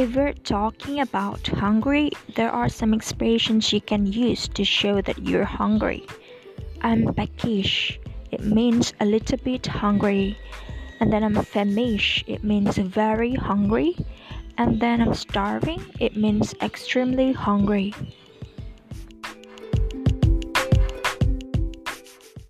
If we're talking about hungry, there are some expressions you can use to show that you're hungry. I'm peckish, it means a little bit hungry. And then I'm famished, it means very hungry. And then I'm starving, it means extremely hungry.